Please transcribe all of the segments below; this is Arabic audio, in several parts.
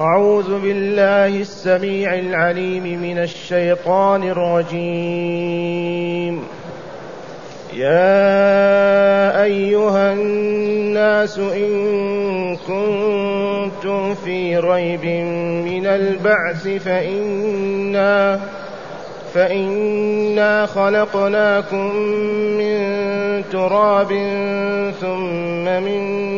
أعوذ بالله السميع العليم من الشيطان الرجيم. يا أيها الناس إن كنتم في ريب من البعث فإنا فإنا خلقناكم من تراب ثم من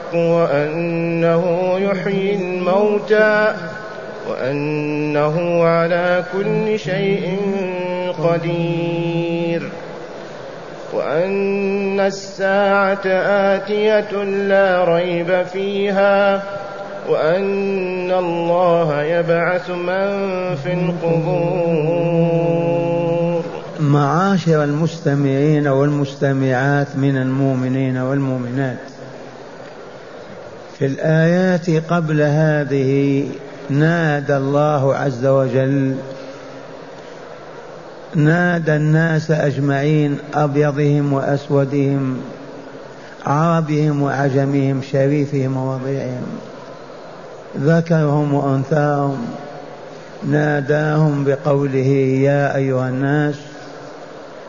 وأنه يحيي الموتى وأنه على كل شيء قدير. وأن الساعة آتية لا ريب فيها وأن الله يبعث من في القبور. معاشر المستمعين والمستمعات من المؤمنين والمؤمنات في الآيات قبل هذه نادى الله عز وجل نادى الناس أجمعين أبيضهم وأسودهم عربهم وعجمهم شريفهم ووضيعهم ذكرهم وأنثاهم ناداهم بقوله يا أيها الناس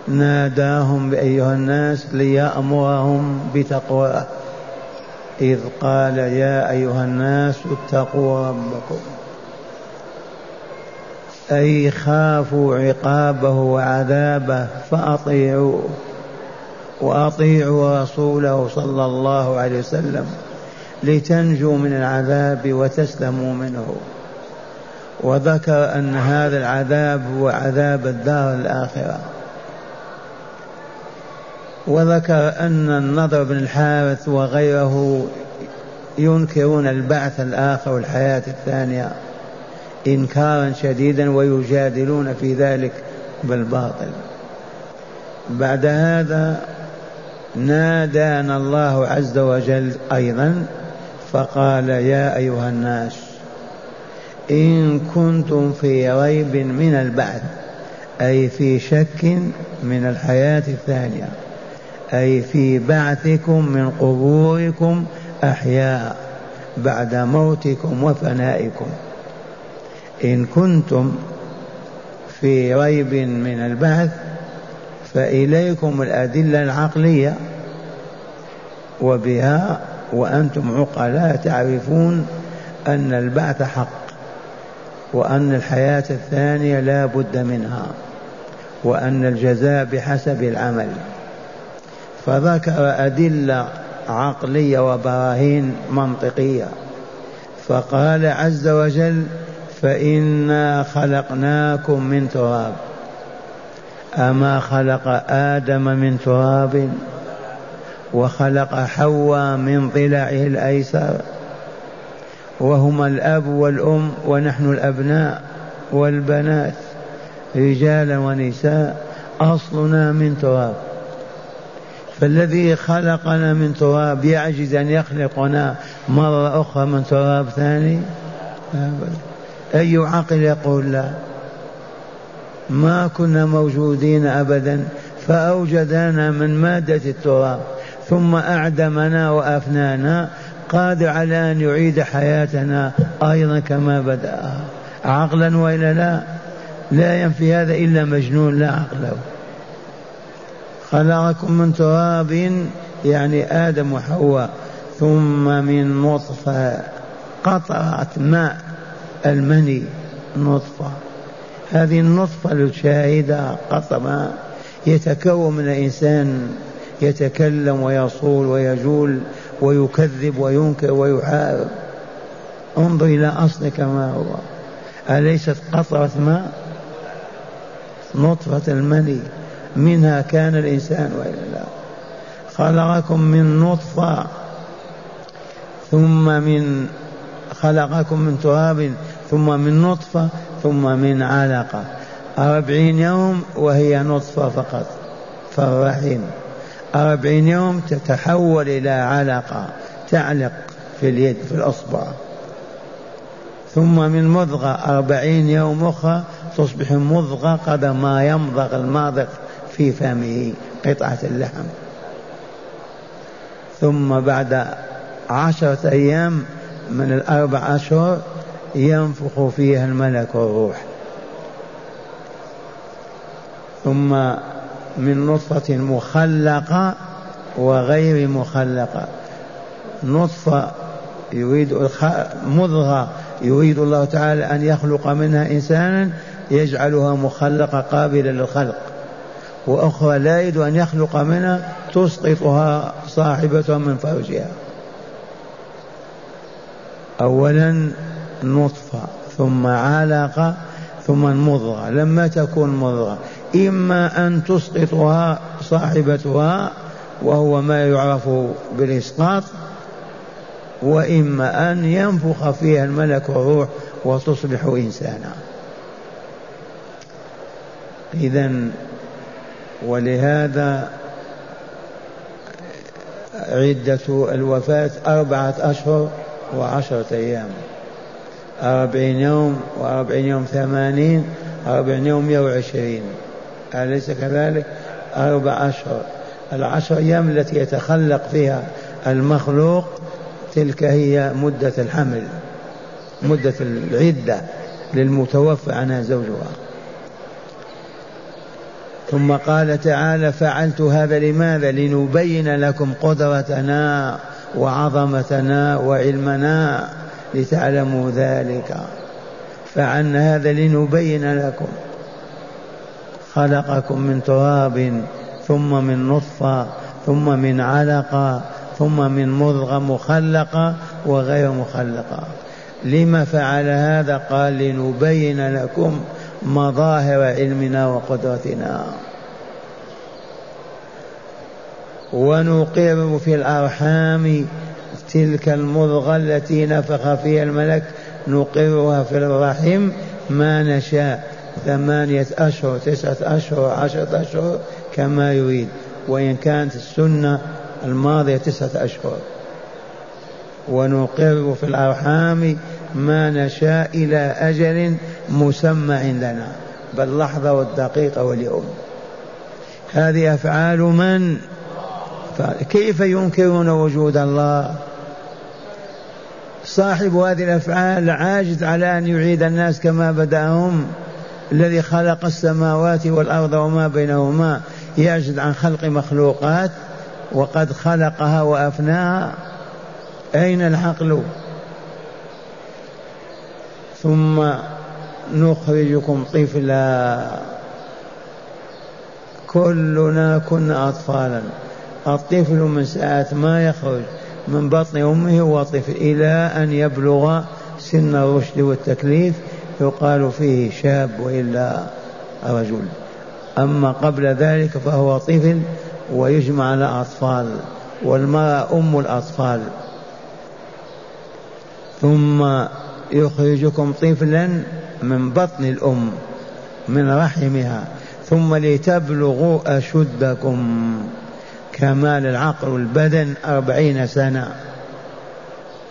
ناداهم بأيها الناس ليأمرهم بتقواه. إذ قال يا أيها الناس اتقوا ربكم. أي خافوا عقابه وعذابه فأطيعوه وأطيعوا رسوله صلى الله عليه وسلم لتنجوا من العذاب وتسلموا منه. وذكر أن هذا العذاب هو عذاب الدار الآخرة. وذكر أن النضر بن الحارث وغيره ينكرون البعث الآخر والحياة الثانية إنكارا شديدا ويجادلون في ذلك بالباطل. بعد هذا نادانا الله عز وجل أيضا فقال يا أيها الناس إن كنتم في ريب من البعث أي في شك من الحياة الثانية. أي في بعثكم من قبوركم أحياء بعد موتكم وفنائكم. إن كنتم في ريب من البعث فإليكم الأدلة العقلية وبها وأنتم عقلاء تعرفون أن البعث حق وأن الحياة الثانية لا بد منها وأن الجزاء بحسب العمل. فذكر أدلة عقلية وبراهين منطقية. فقال عز وجل فإنا خلقناكم من تراب. أما خلق آدم من تراب وخلق حواء من ضلعه الأيسر وهما الأب والأم ونحن الأبناء والبنات رجالا ونساء أصلنا من تراب. فالذي خلقنا من تراب يعجز أن يخلقنا مرة أخرى من تراب ثاني؟ أي عقل يقول لا؟ ما كنا موجودين أبدا فأوجدنا من مادة التراب ثم أعدمنا وأفنانا قادر على أن يعيد حياتنا أيضا كما بدأها عقلا وإلا لا؟ لا ينفي هذا إلا مجنون لا عقل له خلقكم من تراب يعني آدم وحواء ثم من نطفة قطرة ماء المني نطفة. هذه النطفة الشاهدة قطرة يتكون من الإنسان يتكلم ويصول ويجول ويكذب وينكر ويحارب. انظر إلى أصلك ما هو. أليست قطرة ماء؟ نطفة المني. منها كان الإنسان وإلا لا خلقكم من نطفة ثم من خلقكم من تراب ثم من نطفة ثم من علقة. أربعين يوم وهي نطفة فقط فالرحم أربعين يوم تتحول إلى علقة تعلق في اليد في الأصبع. ثم من مضغة أربعين يوم أخرى تصبح مضغة قدر ما يمضغ الماضغ. في فمه قطعة اللحم. ثم بعد عشرة أيام من الأربع أشهر ينفخ فيها الملك والروح. ثم من نطفة مخلقة وغير مخلقة. نطفة يريد مضغة يريد الله تعالى أن يخلق منها إنسانا يجعلها مخلقة قابلة للخلق. وأخرى لا يريد أن يخلق منها تسقطها صاحبتها من فرجها أولا نطفة ثم علقة ثم مضغة. لما تكون مضغة إما أن تسقطها صاحبتها وهو ما يعرف بالإسقاط وإما أن ينفخ فيها الملك والروح وتصبح إنسانا. إذا ولهذا عدة الوفاة أربعة أشهر وعشرة أيام. أربعين يوم وأربعين يوم ثمانين أربعين يوم مئة وعشرين. أليس كذلك؟ أربع أشهر. العشر أيام التي يتخلق فيها المخلوق تلك هي مدة الحمل مدة العدة للمتوفى عنها زوجها. ثم قال تعالى فعلت هذا لماذا؟ لنبين لكم قدرتنا وعظمتنا وعلمنا لتعلموا ذلك. فعلنا هذا لنبين لكم. خلقكم من تراب ثم من نطفة ثم من علقة ثم من مضغه مخلقه وغير مخلقه لما فعل هذا؟ قال لنبين لكم مظاهر علمنا وقدرتنا. ونقر في الأرحام تلك المضغة التي نفخ فيها الملك نقرها في الرحم. ما نشاء ثمانية أشهر تسعة أشهر عشرة أشهر كما يريد. وإن كانت السنة الماضية تسعة أشهر. ونقر في الأرحام ما نشاء إلى أجل مسمى عندنا باللحظة والدقيقة واليوم. هذه أفعال من؟ كيف ينكرون وجود الله؟ صاحب هذه الأفعال عاجز على أن يعيد الناس كما بدأهم. الذي خلق السماوات والأرض وما بينهما. يعجز عن خلق مخلوقات وقد خلقها وأفناها. أين العقل؟ ثم نخرجكم طفلا. كلنا كنا اطفالا. الطفل من ساعة ما يخرج من بطن أمه هو طفل إلى أن يبلغ سن الرشد والتكليف يقال فيه شاب وإلا رجل. أما قبل ذلك فهو طفل ويجمع على أطفال والمرأة أم الأطفال. ثم يخرجكم طفلا من بطن الأم من رحمها ثم لتبلغوا أشدكم. كمال العقل والبدن أربعين سنة.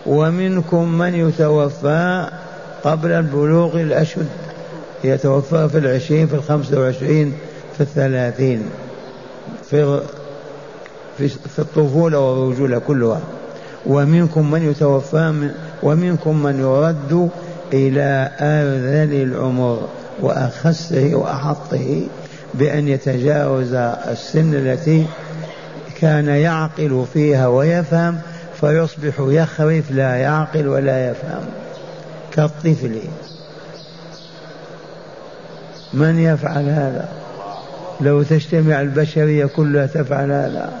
ومنكم من يتوفى قبل البلوغ الأشد. يتوفى في العشرين في الخمسة وعشرين في الثلاثين. في في الطفولة والرجولة كلها. ومنكم من يتوفى من ومنكم من يرد إلى أرذل العمر وأخسه وأحطه بأن يتجاوز السن التي كان يعقل فيها ويفهم فيصبح يخرف لا يعقل ولا يفهم. كالطفل. من يفعل هذا؟ لو تجتمع البشرية كلها تفعل هذا.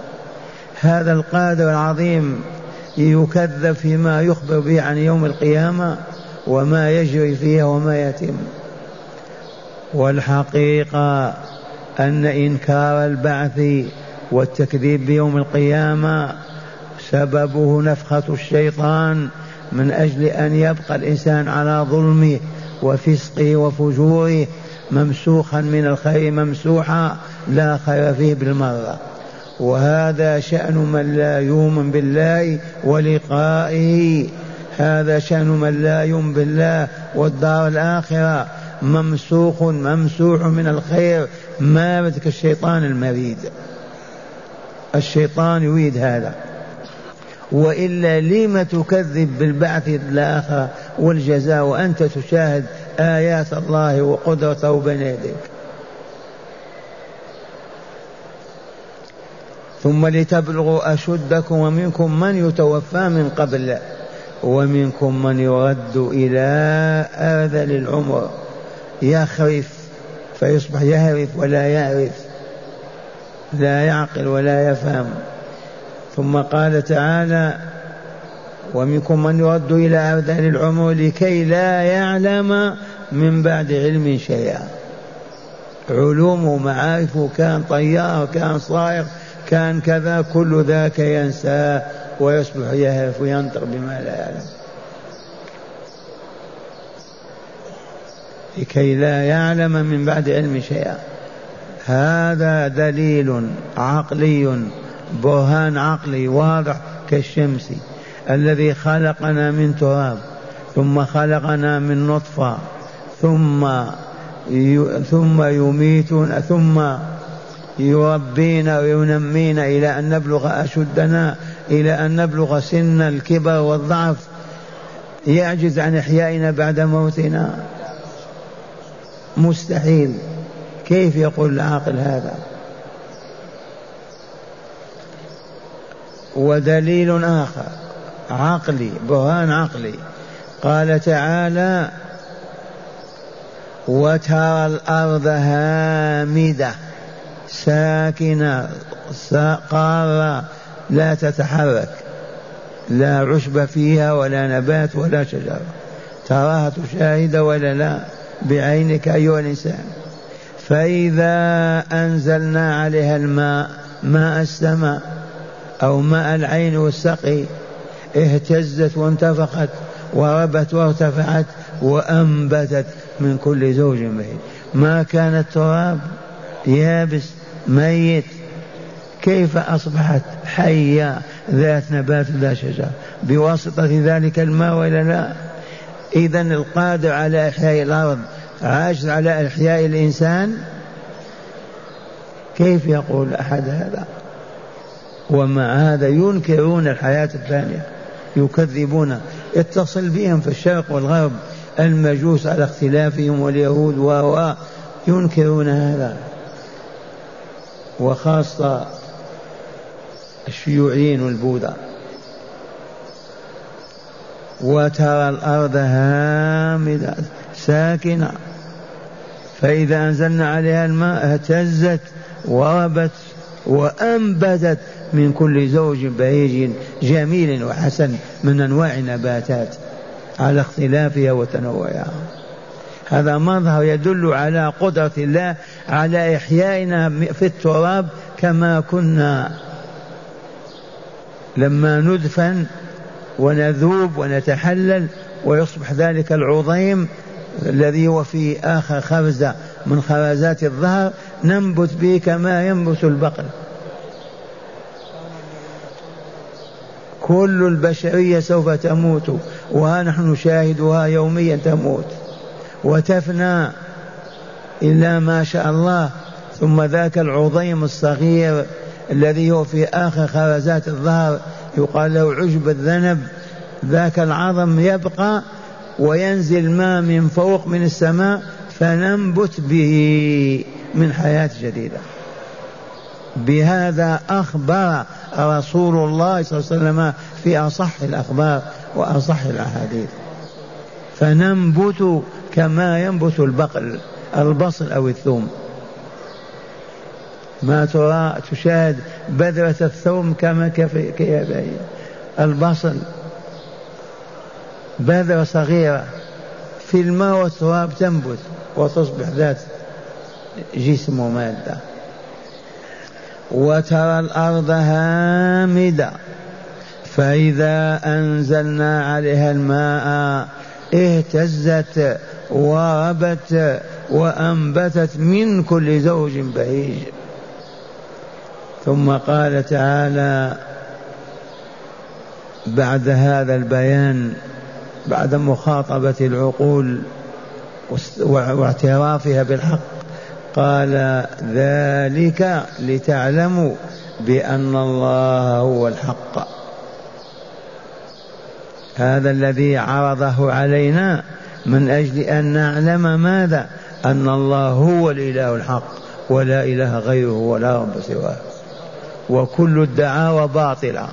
هذا القادر العظيم يكذب فيما يخبر به عن يوم القيامة وما يجري فيها وما يتم. والحقيقة أن إنكار البعث والتكذيب بيوم القيامة سببه نفخة الشيطان من أجل أن يبقى الإنسان على ظلمه وفسقه وفجوره ممسوخا من الخير ممسوحا لا خير فيه بالمرة. وهذا شأن من لا يؤمن بالله ولقائه. هذا شأن من لا يؤمن بالله والدار الآخرة. ممسوخ ممسوح من الخير. مارد كالشيطان المريد. الشيطان يريد هذا. وإلا لم تكذب بالبعث الآخرة والجزاء وأنت تشاهد آيات الله وقدرته بين يديك؟ ثم لتبلغوا أشدكم ومنكم من يتوفى من قبل ومنكم من يرد إلى آذل العمر. يخرف فيصبح يهرف ولا يعرف لا يعقل ولا يفهم. ثم قال تعالى ومنكم من يرد إلى أرذل العمر لكي لا يعلم من بعد علم شيئا. علومه ومعارفه كان طيار كان صائغ كان كذا كل ذاك ينسى ويصبح يهرف وينطق بما لا يعلم. لكي لا يعلم من بعد علم شيئا. هذا دليل عقلي برهان عقلي واضح كالشمس الذي خلقنا من تراب ثم خلقنا من نطفة ثم ثم يميتنا ثم يربينا وينمينا إلى أن نبلغ أشدنا إلى أن نبلغ سن الكبر والضعف. يعجز عن إحيائنا بعد موتنا. مستحيل. كيف يقول العاقل هذا؟ ودليل آخر. عقلي برهان عقلي. قال تعالى وترى الأرض هامدة. ساكنة قارة لا تتحرك لا عشب فيها ولا نبات ولا شجرة. تراها تشاهد ولا لا؟ بعينك أيها الإنسان. فإذا أنزلنا عليها الماء ماء السماء أو ماء العين والسقي اهتزت وانتفخت وربت وارتفعت وأنبتت من كل زوج بهيج. ما كان التراب يابس ميت. كيف أصبحت حية ذات نبات لا شجر بواسطة ذلك الماء ولا لا؟ إذا القادر على إحياء الأرض عاجز على إحياء الإنسان كيف يقول أحد هذا؟ ومع هذا؟ ينكرون الحياة الثانية. يكذبون. اتصل بهم في الشرق والغرب المجوس على اختلافهم واليهود و ينكرون هذا. وخاصة الشيوعيين والبوذا. وترى الأرض هامدة ساكنة. فإذا أنزلنا عليها الماء اهتزت وربت وأنبتت من كل زوج بهيج جميل وحسن من أنواع النباتات على اختلافها وتنوعها. هذا مظهر يدل على قدرة الله على إحيائنا في التراب كما كنا. لما ندفن ونذوب ونتحلل ويصبح ذلك العظيم الذي هو في آخر خرزة من خرزات الظهر ننبت به كما ينبت البقر. كل البشرية سوف تموت وها نحن نشاهدها يوميا تموت. وتفنى إلا ما شاء الله ثم ذاك العظيم الصغير الذي هو في آخر خرزات الظهر يقال له عجب الذنب. ذاك العظم يبقى وينزل ماء من فوق من السماء فننبت به من حياة جديدة. بهذا أخبر رسول الله صلى الله عليه وسلم في أصح الأخبار وأصح الأحاديث. فننبت كما ينبت البقل البصل أو الثوم. ما ترى تشاهد بذرة الثوم كما كيف البصل. بذرة صغيرة في الماء والتراب تنبت وتصبح ذات جسم ومادة وترى الأرض هامدة. فإذا أنزلنا عليها الماء اهتزت وربت وأنبتت من كل زوج بهيج ثم قال تعالى بعد هذا البيان بعد مخاطبة العقول واعترافها بالحق قال ذلك لتعلموا بأن الله هو الحق. هذا الذي عرضه علينا من أجل أن نعلم ماذا؟ أن الله هو الإله الحق ولا إله غيره ولا رب سواه. وكل الدعاوى باطلة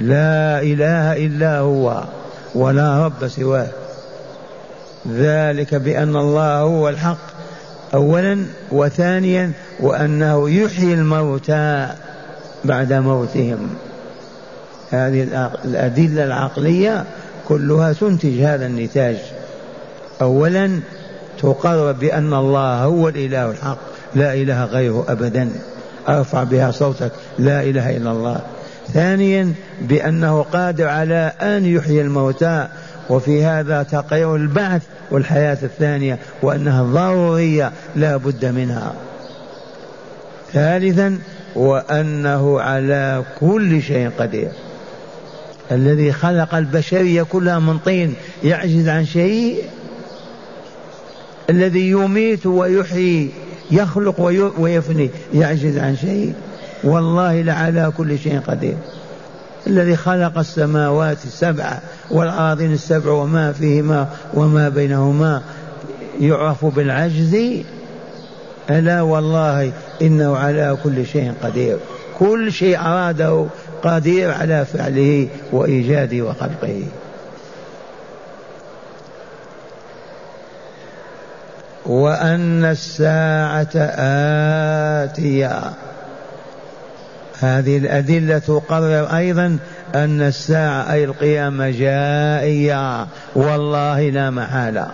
لا إله إلا هو ولا رب سواه. ذلك بأن الله هو الحق أولا وثانيا وأنه يحيي الموتى بعد موتهم. هذه الأدلة العقلية كلها تنتج هذا النتاج. أولا تقرر بأن الله هو الإله الحق لا إله غيره أبدا. أرفع بها صوتك لا إله إلا الله. ثانيا بأنه قادر على أن يحيي الموتى وفي هذا تقرير البعث والحياة الثانية وأنها ضرورية لا بد منها. ثالثا وأنه على كل شيء قدير. الذي خلق البشريه كلها من طين يعجز عن شيء. الذي يميت ويحيي يخلق ويفني يعجز عن شيء. والله لعلى كل شيء قدير. الذي خلق السماوات السبع والأراضين السبع وما فيهما وما بينهما يعرف بالعجز. ألا والله إنه على كل شيء قدير. كل شيء أراده قدير على فعله وإيجاده وخلقه. وأن الساعة آتية. هذه الأدلة تقرر أيضا أن الساعة أي القيامة جائية. والله لا محالة.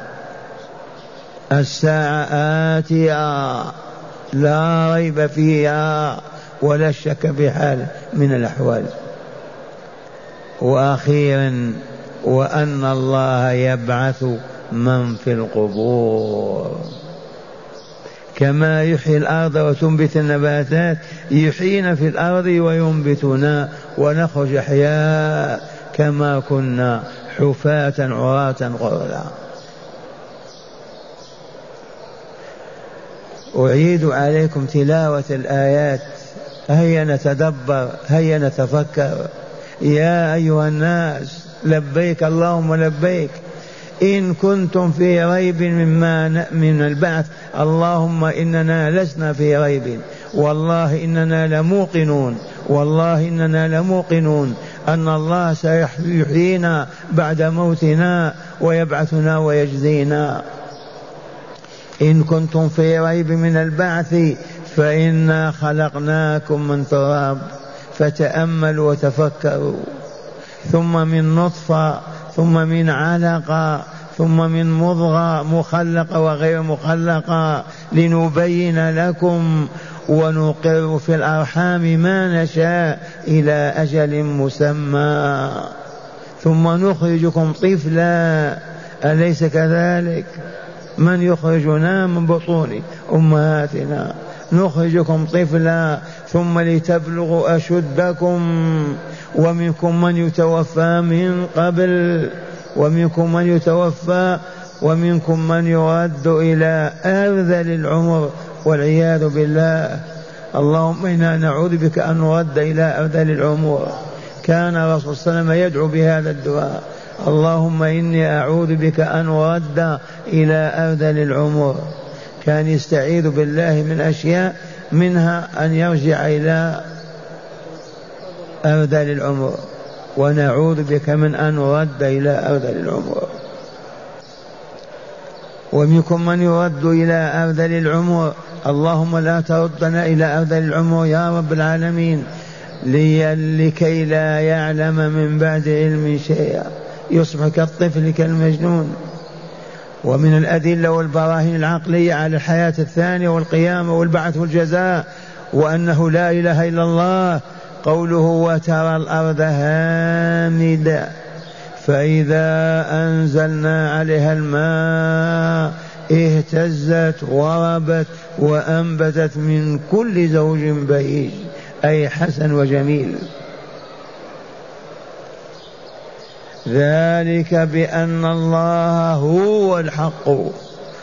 الساعة آتية. لا ريب فيها. ولا شك بحال من الأحوال. وأخيرا وأن الله يبعث من في القبور. كما يحيي الأرض وتنبت النباتات يحيينا في الأرض وينبتنا ونخرج أحياء كما كنا حفاة عراة غرلا أعيد عليكم تلاوة الآيات هيا نتدبر هيا نتفكر. يا أيها الناس لبيك اللهم لبيك. إن كنتم في ريب مما من البعث. اللهم إننا لسنا في ريب. والله إننا لموقنون. والله إننا لموقنون. أن الله سيحيينا بعد موتنا ويبعثنا ويجزينا. إن كنتم في ريب من البعث فإنا خلقناكم من تراب فتأملوا وتفكروا. ثم من نطفة ثم من علقة ثم من مضغة مخلقة وغير مخلقة لنبين لكم ونقر في الأرحام ما نشاء إلى أجل مسمى. ثم نخرجكم طفلا. أليس كذلك؟ من يخرجنا من بطون أمهاتنا؟ نخرجكم طفلا ثم لتبلغوا أشدكم. ومنكم من يتوفى من قبل ومنكم من يتوفى ومنكم من يرد إلى أرذل العمر والعياذ بالله. اللهم إنا نعوذ بك أن نرد إلى أرذل العمور كان الرسول صلى الله عليه وسلم يدعو بهذا الدعاء. اللهم إني أعوذ بك أن أرد إلى أرذل العمر. كان يستعيذ بالله من أشياء منها أن يرجع إلى أرذل العمر. ونعوذ بك من أن نرد إلى أرذل العمر. ومنكم من يرد إلى أرذل العمر. اللهم لا تردنا إلى أرذل العمر يا رب العالمين. لكي لا يعلم من بعد علم شيئا. يصبح كالطفل كالمجنون. ومن الأدلة والبراهين العقلية على الحياة الثانية والقيامة والبعث والجزاء وأنه لا إله إلا الله قوله وترى الأرض هامدة فإذا أنزلنا عليها الماء اهتزت وربت وأنبتت من كل زوج بهيج أي حسن وجميل. ذلك بأن الله هو الحق.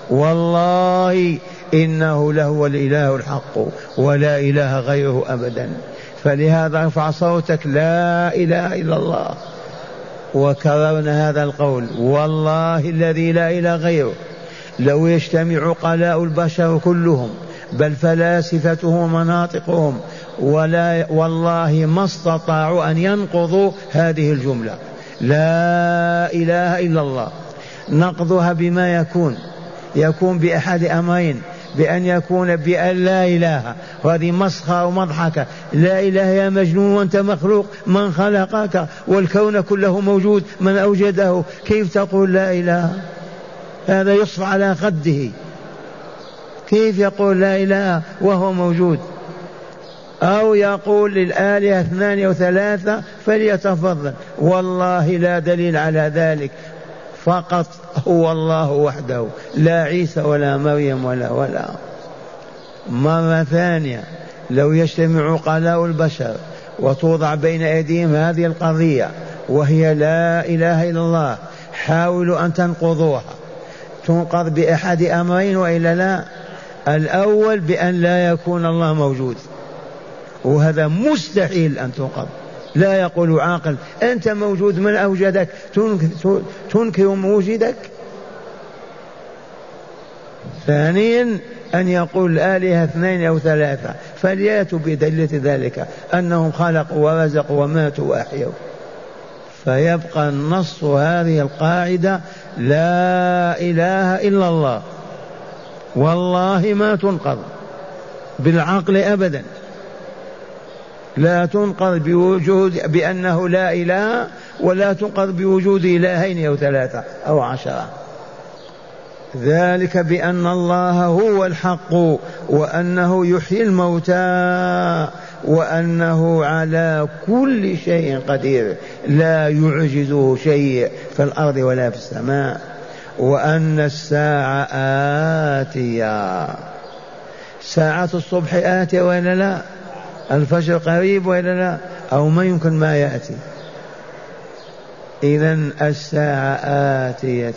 والله إنه لهو الإله الحق ولا إله غيره أبدا. فلهذا ارفع صوتك لا إله إلا الله. وكررنا هذا القول والله الذي لا إله غيره. لو يجتمع قلاء البشر كلهم بل فلاسفته ومناطقهم ولا والله ما استطاعوا أن ينقضوا هذه الجملة. لا إله إلا الله. نقضها بما يكون. يكون بأحد أمرين. بأن يكون بأن لا إله. وهذه مسخرة ومضحكة. لا إله يا مجنون وأنت مخلوق. من خلقك والكون كله موجود. من أوجده. كيف تقول لا إله؟ هذا يصف على خده. كيف يقول لا إله وهو موجود؟ أو يقول للآلهة اثنان أو ثلاثة فليتفضل. والله لا دليل على ذلك. فقط هو الله وحده. لا عيسى ولا مريم ولا ولا. مرة ثانية. لو يجتمع عقلاء البشر وتوضع بين أيديهم هذه القضية وهي لا إله إلا الله حاولوا أن تنقضوها. تنقض بأحد أمرين وإلا لا؟ الأول بأن لا يكون الله موجود. وهذا مستحيل أن تنقض لا يقول عاقل أنت موجود من أوجدك تنكر موجدك؟ ثانيا أن يقول الآلهة اثنين أو ثلاثة فليأتوا بدلة ذلك أنهم خلقوا ورزقوا وماتوا وأحيوا. فيبقى النص هذه القاعدة لا إله إلا الله. والله ما تنقض بالعقل أبدا. لا تنقض بوجود بأنه لا إله ولا تنقض بوجود إلهين أو ثلاثة أو عشرة. ذلك بأن الله هو الحق وأنه يحيي الموتى وأنه على كل شيء قدير. لا يعجزه شيء في الأرض ولا في السماء. وأن الساعة آتية. ساعة الصبح آتية ولا لا؟ الفجر قريب ولا لا؟ أو ما يمكن ما يأتي؟ إذا الساعة آتية.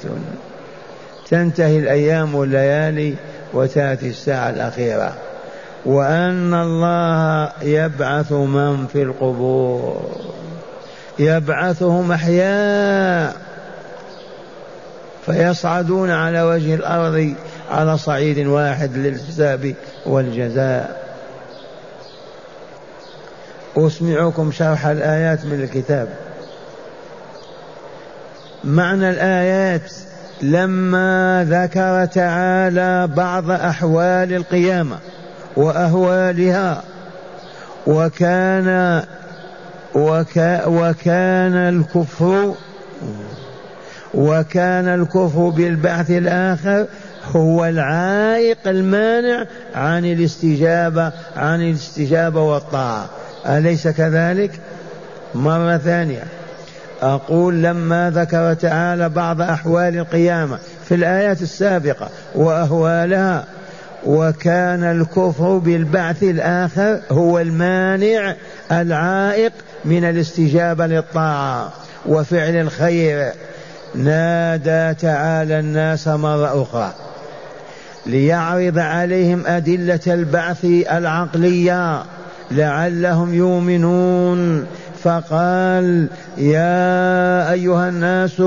تنتهي الأيام والليالي وتأتي الساعة الأخيرة. وأن الله يبعث من في القبور. يبعثهم أحياء. فيصعدون على وجه الأرض على صعيد واحد للحساب والجزاء. أسمعكم شرح الآيات من الكتاب. معنى الآيات لما ذكر تعالى بعض أحوال القيامة وأهوالها وكان وكا وكان الكفر وكان الكفر بالبعث الآخر هو العائق المانع عن الاستجابة عن الاستجابة والطاعة. أليس كذلك؟ مرة ثانية. أقول لما ذكر تعالى بعض أحوال القيامة في الآيات السابقة وأهوالها وكان الكفر بالبعث الآخر هو المانع العائق من الاستجابة للطاعة وفعل الخير. نادى تعالى الناس مرة أخرى ليعرض عليهم أدلة البعث العقلية. لعلهم يؤمنون. فقال يا أيها الناس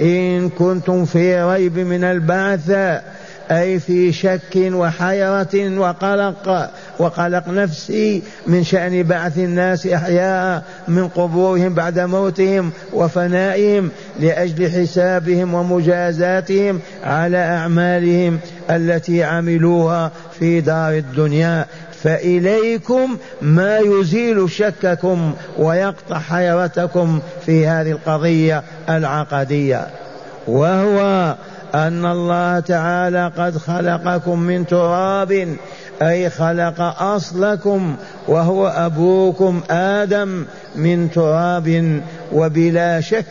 إن كنتم في ريب من البعث أي في شك وحيرة وقلق وقلق نفسي من شأن بعث الناس أحياء من قبورهم بعد موتهم وفنائهم لأجل حسابهم ومجازاتهم على أعمالهم التي عملوها في دار الدنيا. فإليكم ما يزيل شككم ويقطع حيرتكم في هذه القضية العقدية. وهو أن الله تعالى قد خلقكم من تراب أي خلق أصلكم وهو أبوكم آدم من تراب وبلا شك.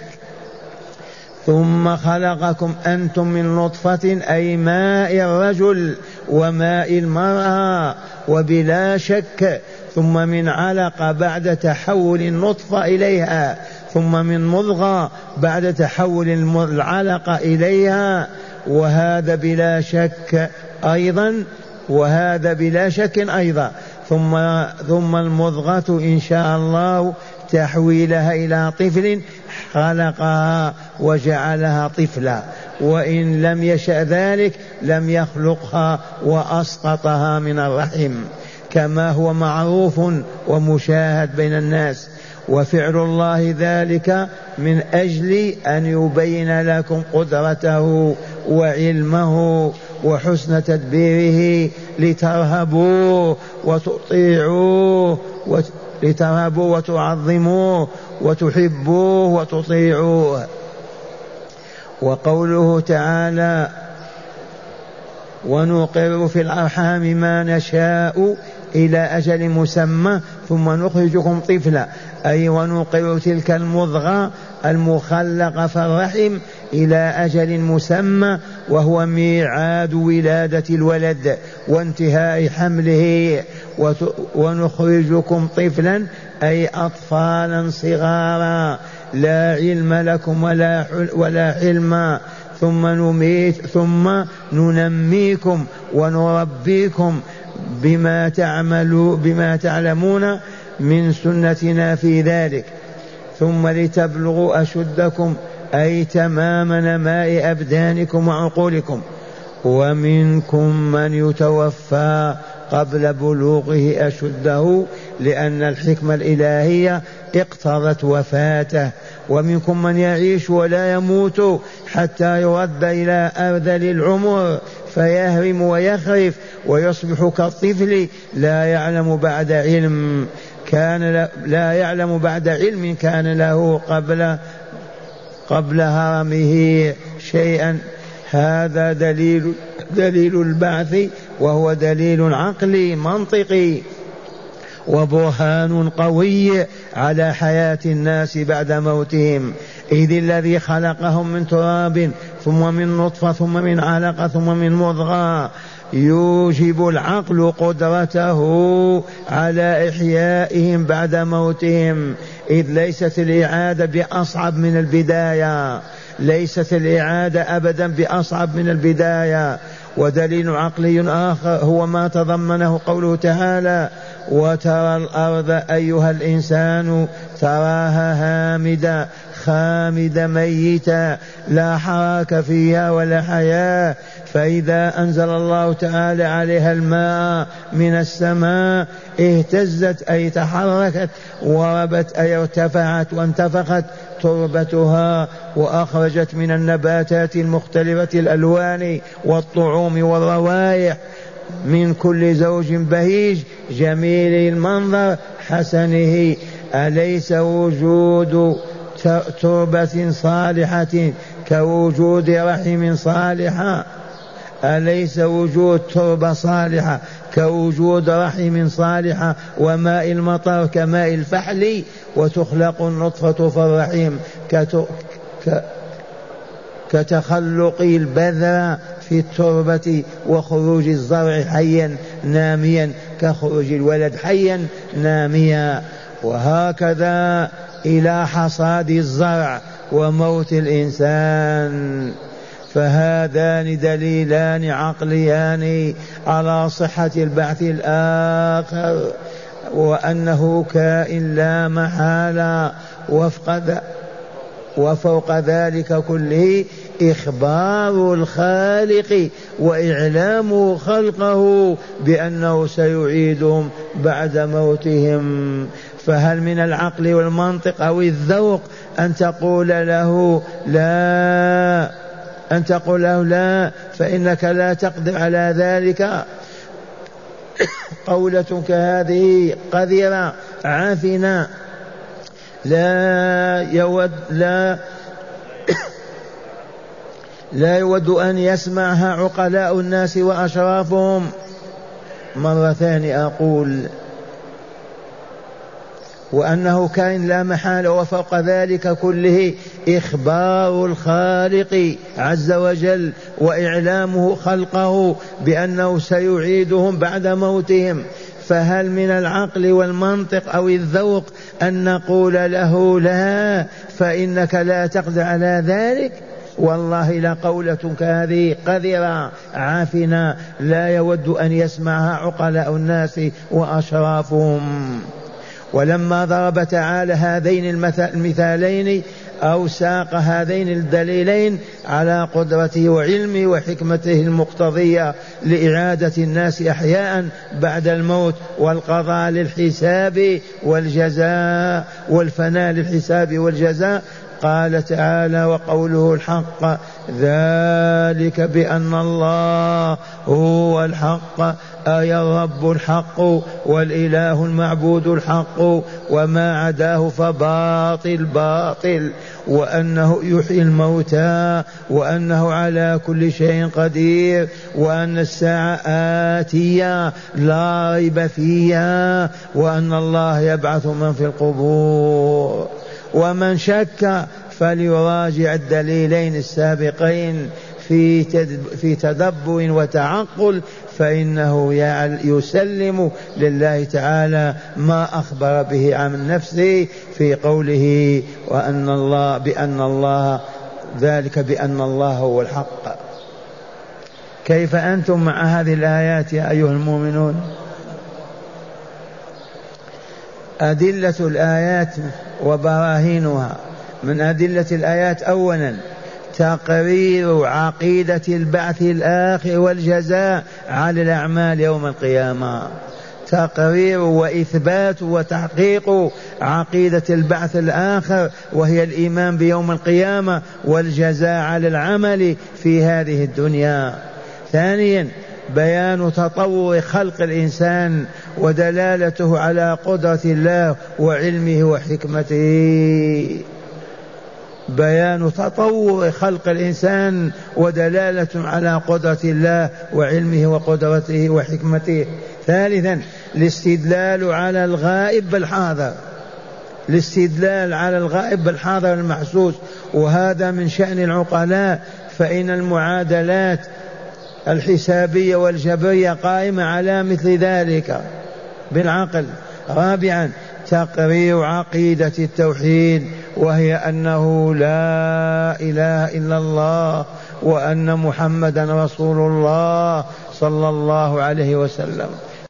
ثم خلقكم أنتم من نطفة أي ماء الرجل وماء المرأة وبلا شك ثم من علقة بعد تحول النطفة إليها ثم من مضغة بعد تحول العلقة إليها وهذا بلا شك أيضا وهذا بلا شك أيضا. ثم ثم المضغة إن شاء الله تحويلها إلى طفل خلقها وجعلها طفلا. وإن لم يشأ ذلك لم يخلقها وأسقطها من الرحم كما هو معروف ومشاهد بين الناس. وفعل الله ذلك من أجل أن يبين لكم قدرته وعلمه وحسن تدبيره لترهبوه وتطيعوه وت... لترهبوه وتعظموه وتحبوه وتطيعوه. وقوله تعالى ونقر في الأرحام ما نشاء إلى أجل مسمى ثم نخرجكم طفلا. أي ونقر تلك المضغة المخلقه في الرحم إلى أجل مسمى وهو ميعاد ولادة الولد وانتهاء حمله. ونخرجكم طفلا أي أطفالا صغارا. لا علم لكم ولا ولا حلم ثم نميت ثم ننميكم ونربيكم بما تعملوا بما تعلمون من سنتنا في ذلك. ثم لتبلغوا أشدكم أي تمام نماء أبدانكم وعقولكم. ومنكم من يتوفى قبل بلوغه أشده لأن الحكمة الإلهية اقتضت وفاته. ومنكم من يعيش ولا يموت حتى يرد إلى أرذل العمر فيهرم ويخرف ويصبح كالطفل لا يعلم بعد علم. كان لا يعلم بعد علم كان له قبل قبل هرمه شيئا. هذا دليل دليل البعث وهو دليل عقلي منطقي وبرهان قوي على حياة الناس بعد موتهم. إذ الذي خلقهم من تراب ثم من نطفة ثم من علقة ثم من مضغة يوجب العقل قدرته على إحيائهم بعد موتهم. إذ ليست الإعادة بأصعب من البداية ليست الإعادة أبدا بأصعب من البداية. ودليل عقلي آخر هو ما تضمنه قوله تعالى وترى الأرض أيها الإنسان تراها هامدة خامدة ميتة لا حراك فيها ولا حياة فإذا أنزل الله تعالى عليها الماء من السماء اهتزت أي تحركت وربت أي ارتفعت وانتفخت تربتها وأخرجت من النباتات المختلفة الألوان والطعوم والروائح من كل زوج بهيج جميل المنظر حسنه. أليس وجود تربة صالحة كوجود رحم صالحة؟ أليس وجود تربة صالحة كوجود رحم صالحة وماء المطر كماء الفحل وتخلق النطفة في الرحم كتخلق البذر في التربة وخروج الزرع حيا ناميا كخروج الولد حيا ناميا وهكذا إلى حصاد الزرع وموت الإنسان فهذان دليلان عقليان على صحة البعث الآخر وأنه كائن لا محالة وفق وفوق ذلك كله إخبار الخالق وإعلام خلقه بأنه سيعيدهم بعد موتهم. فهل من العقل والمنطق أو الذوق أن تقول له لا؟ أن تقول له لا فإنك لا تقدر على ذلك. قولتك هذه قذرة عافنة. لا يود لا لا يود أن يسمعها عقلاء الناس وأشرافهم. مرة ثانية أقول. وأنه كان لا محالة وفوق ذلك كله إخبار الخالق عز وجل وإعلامه خلقه بأنه سيعيدهم بعد موتهم. فهل من العقل والمنطق أو الذوق أن نقول له لا فإنك لا تقدر على ذلك؟ والله لقولتك هذه قذرة عافنة لا يود أن يسمعها عقلاء الناس وأشرافهم. ولما ضرب تعالى هذين المثالين أو ساق هذين الدليلين على قدرته وعلمه وحكمته المقتضية لإعادة الناس أحياء بعد الموت والقضاء للحساب والجزاء والفناء للحساب والجزاء قال تعالى وقوله الحق ذلك بأن الله هو الحق أي الرب الحق والإله المعبود الحق وما عداه فباطل باطل وأنه يحيي الموتى وأنه على كل شيء قدير وأن الساعة آتية لا ريب فيها وأن الله يبعث من في القبور. ومن شك فليراجع الدليلين السابقين في في تدبر وتعقل فإنه يسلم لله تعالى ما أخبر به عن نفسه في قوله وأن الله بأن الله ذلك بأن الله هو الحق. كيف أنتم مع هذه الآيات يا أيها المؤمنون؟ أدلة الآيات وبراهينها. من أدلة الآيات أولا تقرير عقيدة البعث الآخر والجزاء على الأعمال يوم القيامة. تقرير وإثبات وتحقيق عقيدة البعث الآخر وهي الإيمان بيوم القيامة والجزاء على العمل في هذه الدنيا. ثانيا بيان تطور خلق الإنسان ودلالته على قدرة الله وعلمه وحكمته. بيان تطور خلق الإنسان ودلالة على قدرة الله وعلمه وقدرته وحكمته. ثالثا الاستدلال على الغائب بالحاضر. الاستدلال على الغائب بالحاضر المحسوس. وهذا من شأن العقلاء فإن المعادلات الحسابية والجبرية قائمة على مثل ذلك. بالعقل. رابعا تقرير عقيدة التوحيد وهي أنه لا إله إلا الله وأن محمدا رسول الله صلى الله عليه وسلم.